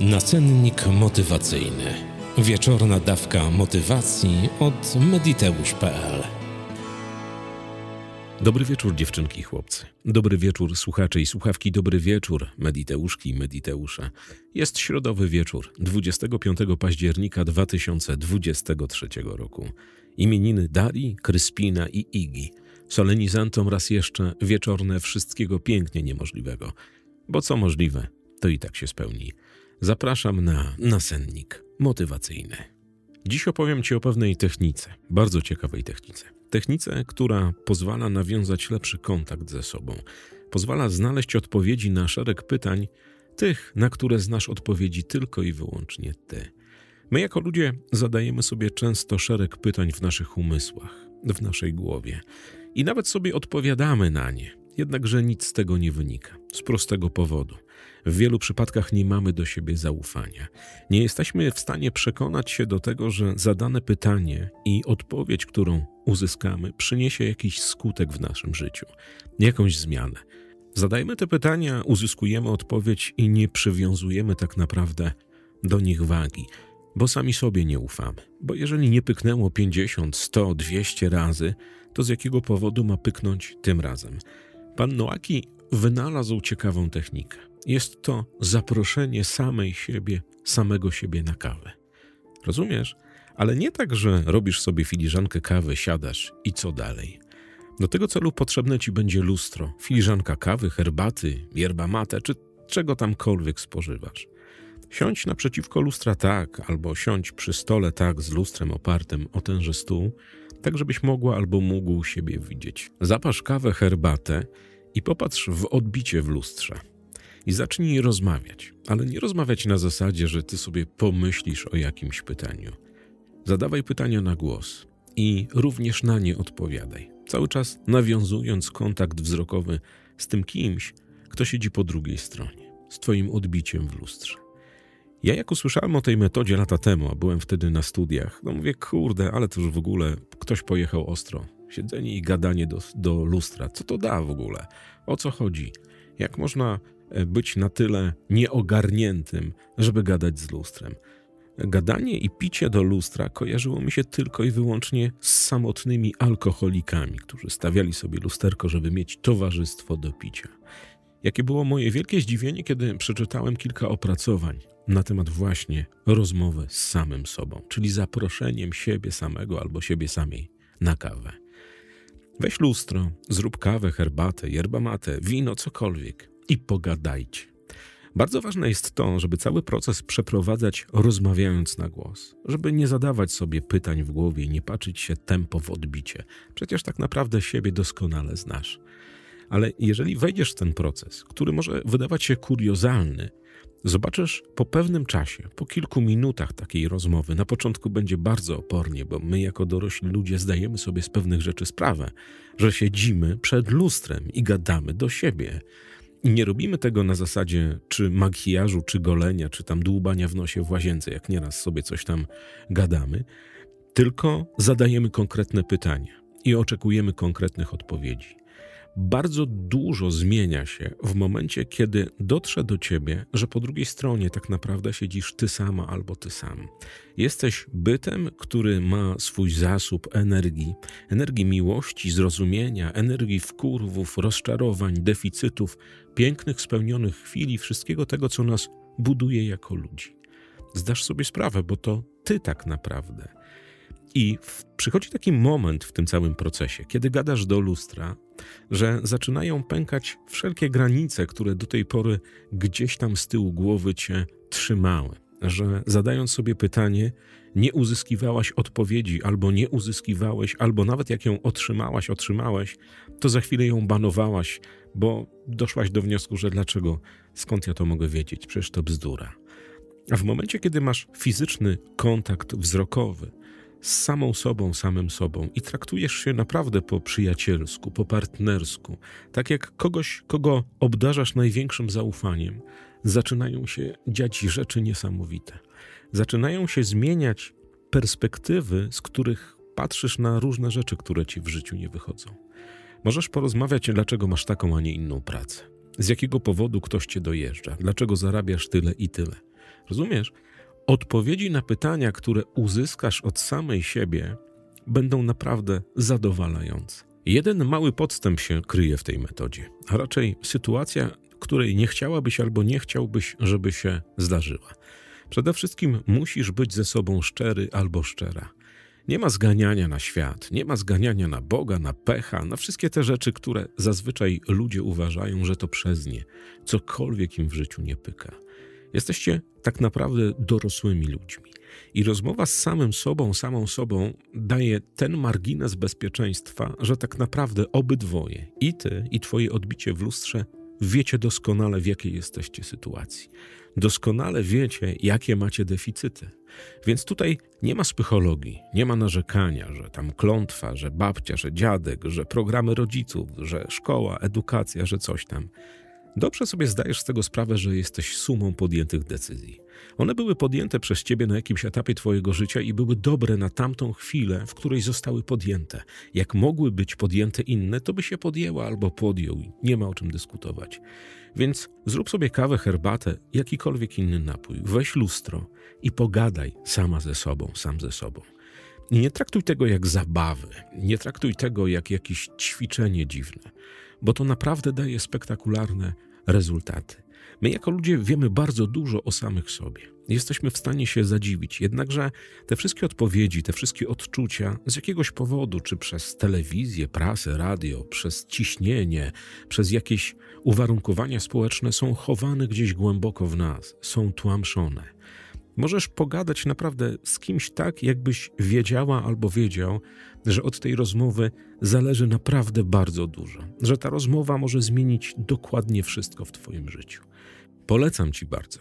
Nacennik motywacyjny. Wieczorna dawka motywacji od mediteusz.pl. Dobry wieczór, dziewczynki i chłopcy. Dobry wieczór, słuchacze i słuchawki. Dobry wieczór, mediteuszki i mediteusze. Jest środowy wieczór, 25 października 2023 roku. Imieniny Dali, Kryspina i Igi. Solenizantom raz jeszcze wieczorne wszystkiego pięknie niemożliwego. Bo co możliwe, to i tak się spełni. Zapraszam na nasennik motywacyjny. Dziś opowiem Ci o pewnej technice, bardzo ciekawej technice. Technice, która pozwala nawiązać lepszy kontakt ze sobą, pozwala znaleźć odpowiedzi na szereg pytań, tych, na które znasz odpowiedzi tylko i wyłącznie Ty. My, jako ludzie, zadajemy sobie często szereg pytań w naszych umysłach, w naszej głowie i nawet sobie odpowiadamy na nie, jednakże nic z tego nie wynika. Z prostego powodu. W wielu przypadkach nie mamy do siebie zaufania. Nie jesteśmy w stanie przekonać się do tego, że zadane pytanie i odpowiedź, którą uzyskamy, przyniesie jakiś skutek w naszym życiu, jakąś zmianę. Zadajmy te pytania, uzyskujemy odpowiedź i nie przywiązujemy tak naprawdę do nich wagi, bo sami sobie nie ufamy. Bo jeżeli nie pyknęło 50, 100, 200 razy, to z jakiego powodu ma pyknąć tym razem? Pan Noaki wynalazł ciekawą technikę. Jest to zaproszenie samej siebie, samego siebie na kawę. Rozumiesz? Ale nie tak, że robisz sobie filiżankę kawy, siadasz i co dalej. Do tego celu potrzebne ci będzie lustro, filiżanka kawy, herbaty, yerba mate czy czego tamkolwiek spożywasz. Siądź naprzeciwko lustra tak, albo siądź przy stole tak z lustrem opartym o tenże stół, tak żebyś mogła albo mógł siebie widzieć. Zapasz kawę, herbatę i popatrz w odbicie w lustrze. I zacznij rozmawiać, ale nie rozmawiać na zasadzie, że ty sobie pomyślisz o jakimś pytaniu. Zadawaj pytania na głos i również na nie odpowiadaj, cały czas nawiązując kontakt wzrokowy z tym kimś, kto siedzi po drugiej stronie, z twoim odbiciem w lustrze. Ja jak usłyszałem o tej metodzie lata temu, a byłem wtedy na studiach, no mówię, kurde, ale to już w ogóle ktoś pojechał ostro. Siedzenie i gadanie do, do lustra. Co to da w ogóle? O co chodzi? Jak można być na tyle nieogarniętym, żeby gadać z lustrem? Gadanie i picie do lustra kojarzyło mi się tylko i wyłącznie z samotnymi alkoholikami, którzy stawiali sobie lusterko, żeby mieć towarzystwo do picia. Jakie było moje wielkie zdziwienie, kiedy przeczytałem kilka opracowań na temat właśnie rozmowy z samym sobą, czyli zaproszeniem siebie samego albo siebie samej na kawę. Weź lustro, zrób kawę, herbatę, yerba mate, wino, cokolwiek i pogadajcie. Bardzo ważne jest to, żeby cały proces przeprowadzać rozmawiając na głos, żeby nie zadawać sobie pytań w głowie i nie patrzeć się tempo w odbicie. Przecież tak naprawdę siebie doskonale znasz. Ale jeżeli wejdziesz w ten proces, który może wydawać się kuriozalny, Zobaczysz po pewnym czasie, po kilku minutach takiej rozmowy, na początku będzie bardzo opornie, bo my jako dorośli ludzie zdajemy sobie z pewnych rzeczy sprawę, że siedzimy przed lustrem i gadamy do siebie. I nie robimy tego na zasadzie czy makijażu, czy golenia, czy tam dłubania w nosie w łazience, jak nieraz sobie coś tam gadamy, tylko zadajemy konkretne pytania i oczekujemy konkretnych odpowiedzi bardzo dużo zmienia się w momencie, kiedy dotrze do ciebie, że po drugiej stronie tak naprawdę siedzisz ty sama albo ty sam. Jesteś bytem, który ma swój zasób energii, energii miłości, zrozumienia, energii wkurwów, rozczarowań, deficytów, pięknych, spełnionych chwili, wszystkiego tego, co nas buduje jako ludzi. Zdasz sobie sprawę, bo to ty tak naprawdę. I w, przychodzi taki moment w tym całym procesie, kiedy gadasz do lustra, że zaczynają pękać wszelkie granice, które do tej pory gdzieś tam z tyłu głowy cię trzymały. Że zadając sobie pytanie, nie uzyskiwałaś odpowiedzi, albo nie uzyskiwałeś, albo nawet jak ją otrzymałaś, otrzymałeś, to za chwilę ją banowałaś, bo doszłaś do wniosku, że dlaczego, skąd ja to mogę wiedzieć, przecież to bzdura. A w momencie, kiedy masz fizyczny kontakt wzrokowy, z samą sobą, samym sobą i traktujesz się naprawdę po przyjacielsku, po partnersku, tak jak kogoś, kogo obdarzasz największym zaufaniem, zaczynają się dziać rzeczy niesamowite. Zaczynają się zmieniać perspektywy, z których patrzysz na różne rzeczy, które ci w życiu nie wychodzą. Możesz porozmawiać, dlaczego masz taką, a nie inną pracę. Z jakiego powodu ktoś cię dojeżdża, dlaczego zarabiasz tyle i tyle. Rozumiesz? Odpowiedzi na pytania, które uzyskasz od samej siebie, będą naprawdę zadowalające. Jeden mały podstęp się kryje w tej metodzie, a raczej sytuacja, której nie chciałabyś albo nie chciałbyś, żeby się zdarzyła. Przede wszystkim musisz być ze sobą szczery albo szczera. Nie ma zganiania na świat, nie ma zganiania na Boga, na pecha, na wszystkie te rzeczy, które zazwyczaj ludzie uważają, że to przez nie. Cokolwiek im w życiu nie pyka. Jesteście tak naprawdę dorosłymi ludźmi. I rozmowa z samym sobą, samą sobą daje ten margines bezpieczeństwa, że tak naprawdę obydwoje, i ty, i twoje odbicie w lustrze, wiecie doskonale, w jakiej jesteście sytuacji. Doskonale wiecie, jakie macie deficyty. Więc tutaj nie ma psychologii, nie ma narzekania, że tam klątwa, że babcia, że dziadek, że programy rodziców, że szkoła, edukacja, że coś tam. Dobrze sobie zdajesz z tego sprawę, że jesteś sumą podjętych decyzji. One były podjęte przez ciebie na jakimś etapie twojego życia i były dobre na tamtą chwilę, w której zostały podjęte. Jak mogły być podjęte inne, to by się podjęła albo podjął. Nie ma o czym dyskutować. Więc zrób sobie kawę, herbatę, jakikolwiek inny napój. Weź lustro i pogadaj sama ze sobą, sam ze sobą. Nie traktuj tego jak zabawy, nie traktuj tego jak jakieś ćwiczenie dziwne, bo to naprawdę daje spektakularne rezultaty. My jako ludzie wiemy bardzo dużo o samych sobie. Jesteśmy w stanie się zadziwić, jednakże te wszystkie odpowiedzi, te wszystkie odczucia z jakiegoś powodu, czy przez telewizję, prasę, radio, przez ciśnienie, przez jakieś uwarunkowania społeczne, są chowane gdzieś głęboko w nas, są tłamszone. Możesz pogadać naprawdę z kimś tak, jakbyś wiedziała albo wiedział, że od tej rozmowy zależy naprawdę bardzo dużo, że ta rozmowa może zmienić dokładnie wszystko w Twoim życiu. Polecam Ci bardzo.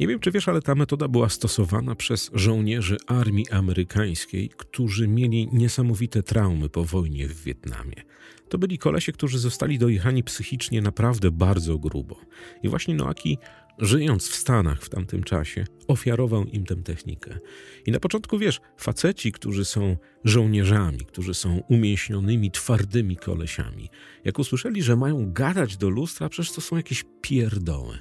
Nie wiem, czy wiesz, ale ta metoda była stosowana przez żołnierzy armii amerykańskiej, którzy mieli niesamowite traumy po wojnie w Wietnamie. To byli kolesie, którzy zostali dojechani psychicznie naprawdę bardzo grubo. I właśnie Noaki żyjąc w Stanach w tamtym czasie, ofiarował im tę technikę. I na początku wiesz, faceci, którzy są żołnierzami, którzy są umięśnionymi, twardymi kolesiami, jak usłyszeli, że mają gadać do lustra, przecież to są jakieś pierdoły.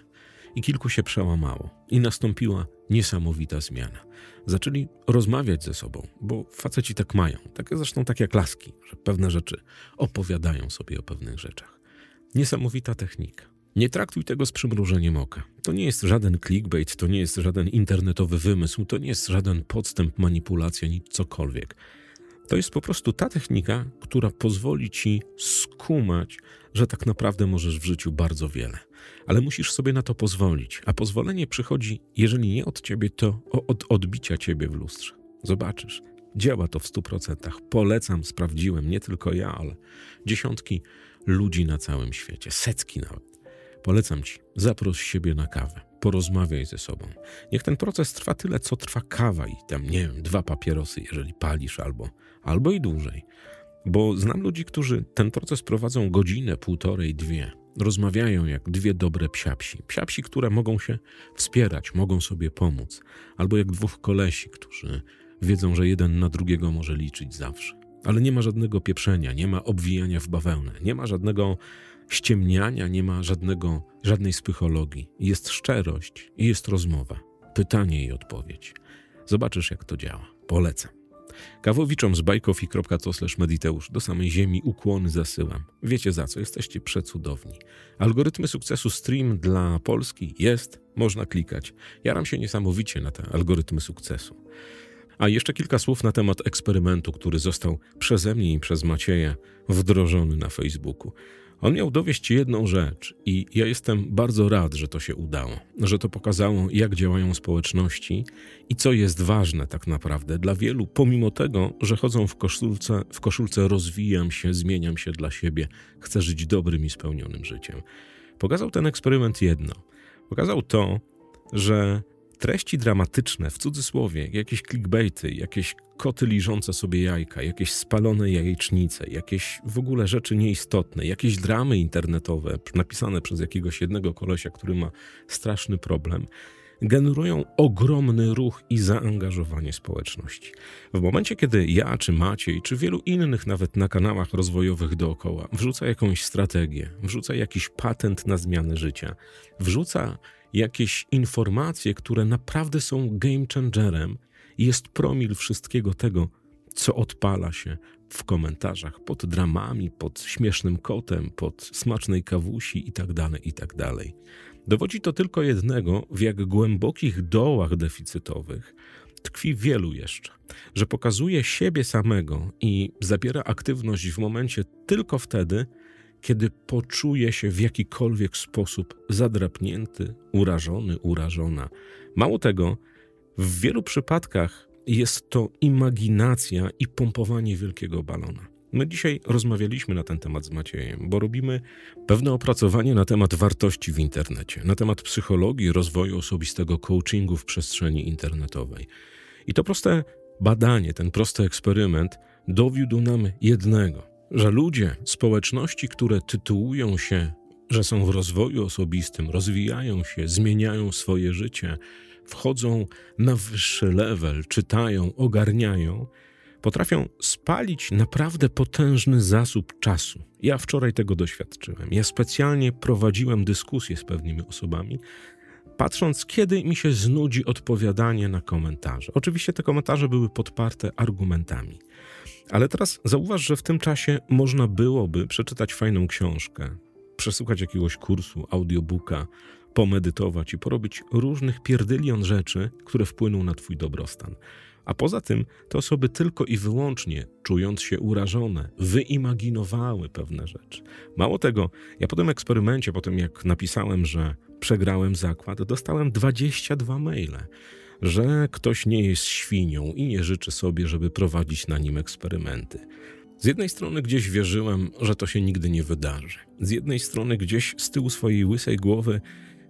I kilku się przełamało, i nastąpiła niesamowita zmiana. Zaczęli rozmawiać ze sobą, bo faceci tak mają, tak zresztą tak jak laski, że pewne rzeczy opowiadają sobie o pewnych rzeczach. Niesamowita technika. Nie traktuj tego z przymrużeniem oka. To nie jest żaden clickbait, to nie jest żaden internetowy wymysł, to nie jest żaden podstęp, manipulacja, nic cokolwiek. To jest po prostu ta technika, która pozwoli ci skumać, że tak naprawdę możesz w życiu bardzo wiele. Ale musisz sobie na to pozwolić, a pozwolenie przychodzi, jeżeli nie od ciebie, to od odbicia ciebie w lustrze. Zobaczysz, działa to w stu procentach. Polecam, sprawdziłem, nie tylko ja, ale dziesiątki ludzi na całym świecie, setki nawet. Polecam ci, zaproś siebie na kawę, porozmawiaj ze sobą. Niech ten proces trwa tyle, co trwa kawa i tam, nie wiem, dwa papierosy, jeżeli palisz, albo, albo i dłużej. Bo znam ludzi, którzy ten proces prowadzą godzinę, półtorej, dwie. Rozmawiają jak dwie dobre psiapsi. Psiapsi, które mogą się wspierać, mogą sobie pomóc. Albo jak dwóch kolesi, którzy wiedzą, że jeden na drugiego może liczyć zawsze. Ale nie ma żadnego pieprzenia, nie ma obwijania w bawełnę, nie ma żadnego ściemniania, nie ma żadnego, żadnej psychologii. Jest szczerość i jest rozmowa. Pytanie i odpowiedź. Zobaczysz, jak to działa. Polecam. Kawowiczom z bajkofi.to mediteusz do samej ziemi ukłony zasyłam. Wiecie za co, jesteście przecudowni. Algorytmy sukcesu stream dla Polski jest, można klikać. Jaram się niesamowicie na te algorytmy sukcesu. A jeszcze kilka słów na temat eksperymentu, który został przeze mnie i przez Macieja wdrożony na Facebooku. On miał dowieść jedną rzecz, i ja jestem bardzo rad, że to się udało, że to pokazało, jak działają społeczności i co jest ważne tak naprawdę dla wielu, pomimo tego, że chodzą w koszulce, w koszulce rozwijam się, zmieniam się dla siebie, chcę żyć dobrym i spełnionym życiem. Pokazał ten eksperyment jedno. Pokazał to, że treści dramatyczne, w cudzysłowie, jakieś clickbaity, jakieś koty liżące sobie jajka, jakieś spalone jajecznice, jakieś w ogóle rzeczy nieistotne, jakieś dramy internetowe napisane przez jakiegoś jednego kolesia, który ma straszny problem, generują ogromny ruch i zaangażowanie społeczności. W momencie, kiedy ja, czy Maciej, czy wielu innych nawet na kanałach rozwojowych dookoła wrzuca jakąś strategię, wrzuca jakiś patent na zmianę życia, wrzuca jakieś informacje, które naprawdę są game changerem. Jest promil wszystkiego tego, co odpala się w komentarzach pod dramami, pod śmiesznym kotem, pod smacznej kawusi itd., tak itd. Tak Dowodzi to tylko jednego, w jak głębokich dołach deficytowych tkwi wielu jeszcze, że pokazuje siebie samego i zabiera aktywność w momencie tylko wtedy, kiedy poczuje się w jakikolwiek sposób zadrapnięty, urażony, urażona. Mało tego, w wielu przypadkach jest to imaginacja i pompowanie wielkiego balona. My dzisiaj rozmawialiśmy na ten temat z Maciejem, bo robimy pewne opracowanie na temat wartości w internecie, na temat psychologii rozwoju osobistego coachingu w przestrzeni internetowej. I to proste badanie, ten prosty eksperyment dowiódł nam jednego, że ludzie, społeczności, które tytułują się, że są w rozwoju osobistym, rozwijają się, zmieniają swoje życie, wchodzą na wyższy level, czytają, ogarniają, potrafią spalić naprawdę potężny zasób czasu. Ja wczoraj tego doświadczyłem. Ja specjalnie prowadziłem dyskusje z pewnymi osobami, patrząc, kiedy mi się znudzi odpowiadanie na komentarze. Oczywiście te komentarze były podparte argumentami. Ale teraz zauważ, że w tym czasie można byłoby przeczytać fajną książkę, przesłuchać jakiegoś kursu, audiobooka, pomedytować i porobić różnych pierdylion rzeczy, które wpłyną na Twój dobrostan. A poza tym te osoby tylko i wyłącznie, czując się urażone, wyimaginowały pewne rzeczy. Mało tego, ja po tym eksperymencie, po tym jak napisałem, że przegrałem zakład, dostałem 22 maile, że ktoś nie jest świnią i nie życzy sobie, żeby prowadzić na nim eksperymenty. Z jednej strony gdzieś wierzyłem, że to się nigdy nie wydarzy. Z jednej strony gdzieś z tyłu swojej łysej głowy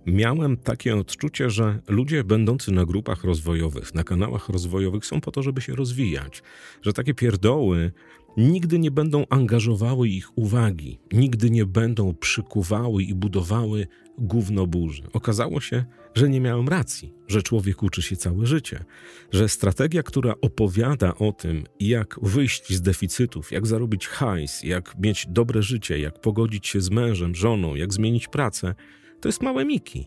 miałem takie odczucie, że ludzie będący na grupach rozwojowych, na kanałach rozwojowych są po to, żeby się rozwijać, że takie pierdoły nigdy nie będą angażowały ich uwagi, nigdy nie będą przykuwały i budowały gówno burzy. Okazało się, że nie miałem racji, że człowiek uczy się całe życie, że strategia, która opowiada o tym, jak wyjść z deficytów, jak zarobić hajs, jak mieć dobre życie, jak pogodzić się z mężem, żoną, jak zmienić pracę, to jest małe miki.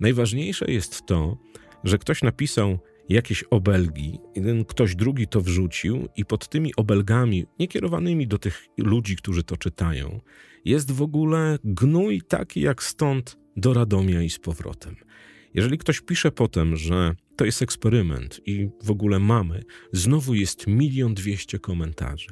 Najważniejsze jest to, że ktoś napisał jakieś obelgi, jeden ktoś drugi to wrzucił i pod tymi obelgami, niekierowanymi do tych ludzi, którzy to czytają, jest w ogóle gnój taki jak stąd do Radomia i z powrotem. Jeżeli ktoś pisze potem, że to jest eksperyment i w ogóle mamy, znowu jest milion dwieście komentarzy,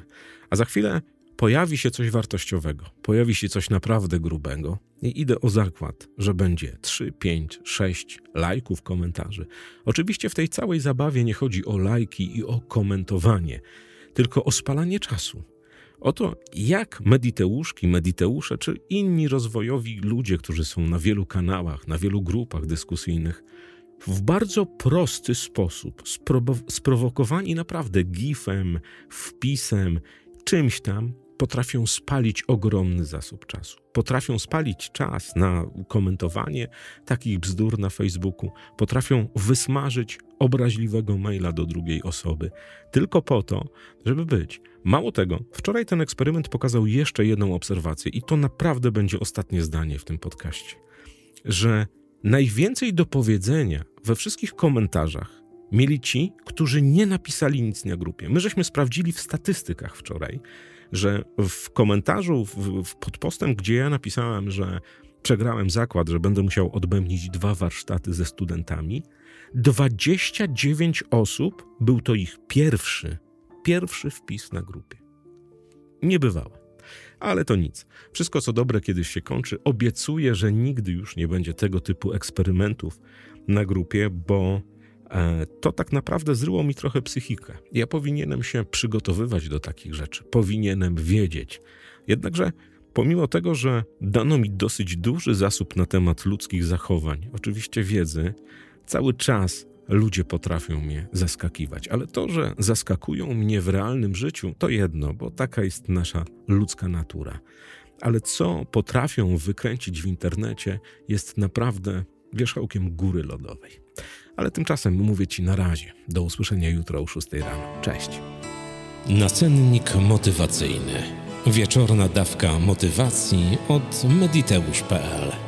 a za chwilę pojawi się coś wartościowego, pojawi się coś naprawdę grubego i idę o zakład, że będzie 3, 5, 6 lajków, komentarzy. Oczywiście w tej całej zabawie nie chodzi o lajki i o komentowanie, tylko o spalanie czasu. O to, jak mediteuszki, mediteusze czy inni rozwojowi ludzie, którzy są na wielu kanałach, na wielu grupach dyskusyjnych, w bardzo prosty sposób, sprowokowani naprawdę gifem, wpisem, czymś tam, potrafią spalić ogromny zasób czasu. Potrafią spalić czas na komentowanie takich bzdur na Facebooku, potrafią wysmażyć obraźliwego maila do drugiej osoby, tylko po to, żeby być. Mało tego, wczoraj ten eksperyment pokazał jeszcze jedną obserwację, i to naprawdę będzie ostatnie zdanie w tym podcaście, że najwięcej do powiedzenia we wszystkich komentarzach mieli ci, którzy nie napisali nic na grupie. My żeśmy sprawdzili w statystykach wczoraj, że w komentarzu w, w, pod postem, gdzie ja napisałem, że przegrałem zakład, że będę musiał odbębnić dwa warsztaty ze studentami, 29 osób był to ich pierwszy, pierwszy wpis na grupie. Nie bywało. Ale to nic. Wszystko co dobre kiedyś się kończy. Obiecuję, że nigdy już nie będzie tego typu eksperymentów na grupie, bo to tak naprawdę zryło mi trochę psychikę. Ja powinienem się przygotowywać do takich rzeczy, powinienem wiedzieć. Jednakże, pomimo tego, że dano mi dosyć duży zasób na temat ludzkich zachowań, oczywiście wiedzy, cały czas ludzie potrafią mnie zaskakiwać. Ale to, że zaskakują mnie w realnym życiu, to jedno, bo taka jest nasza ludzka natura. Ale co potrafią wykręcić w internecie, jest naprawdę wierzchołkiem góry lodowej. Ale tymczasem mówię Ci na razie. Do usłyszenia jutro o 6 rano. Cześć. Nacennik motywacyjny. Wieczorna dawka motywacji od mediteusz.pl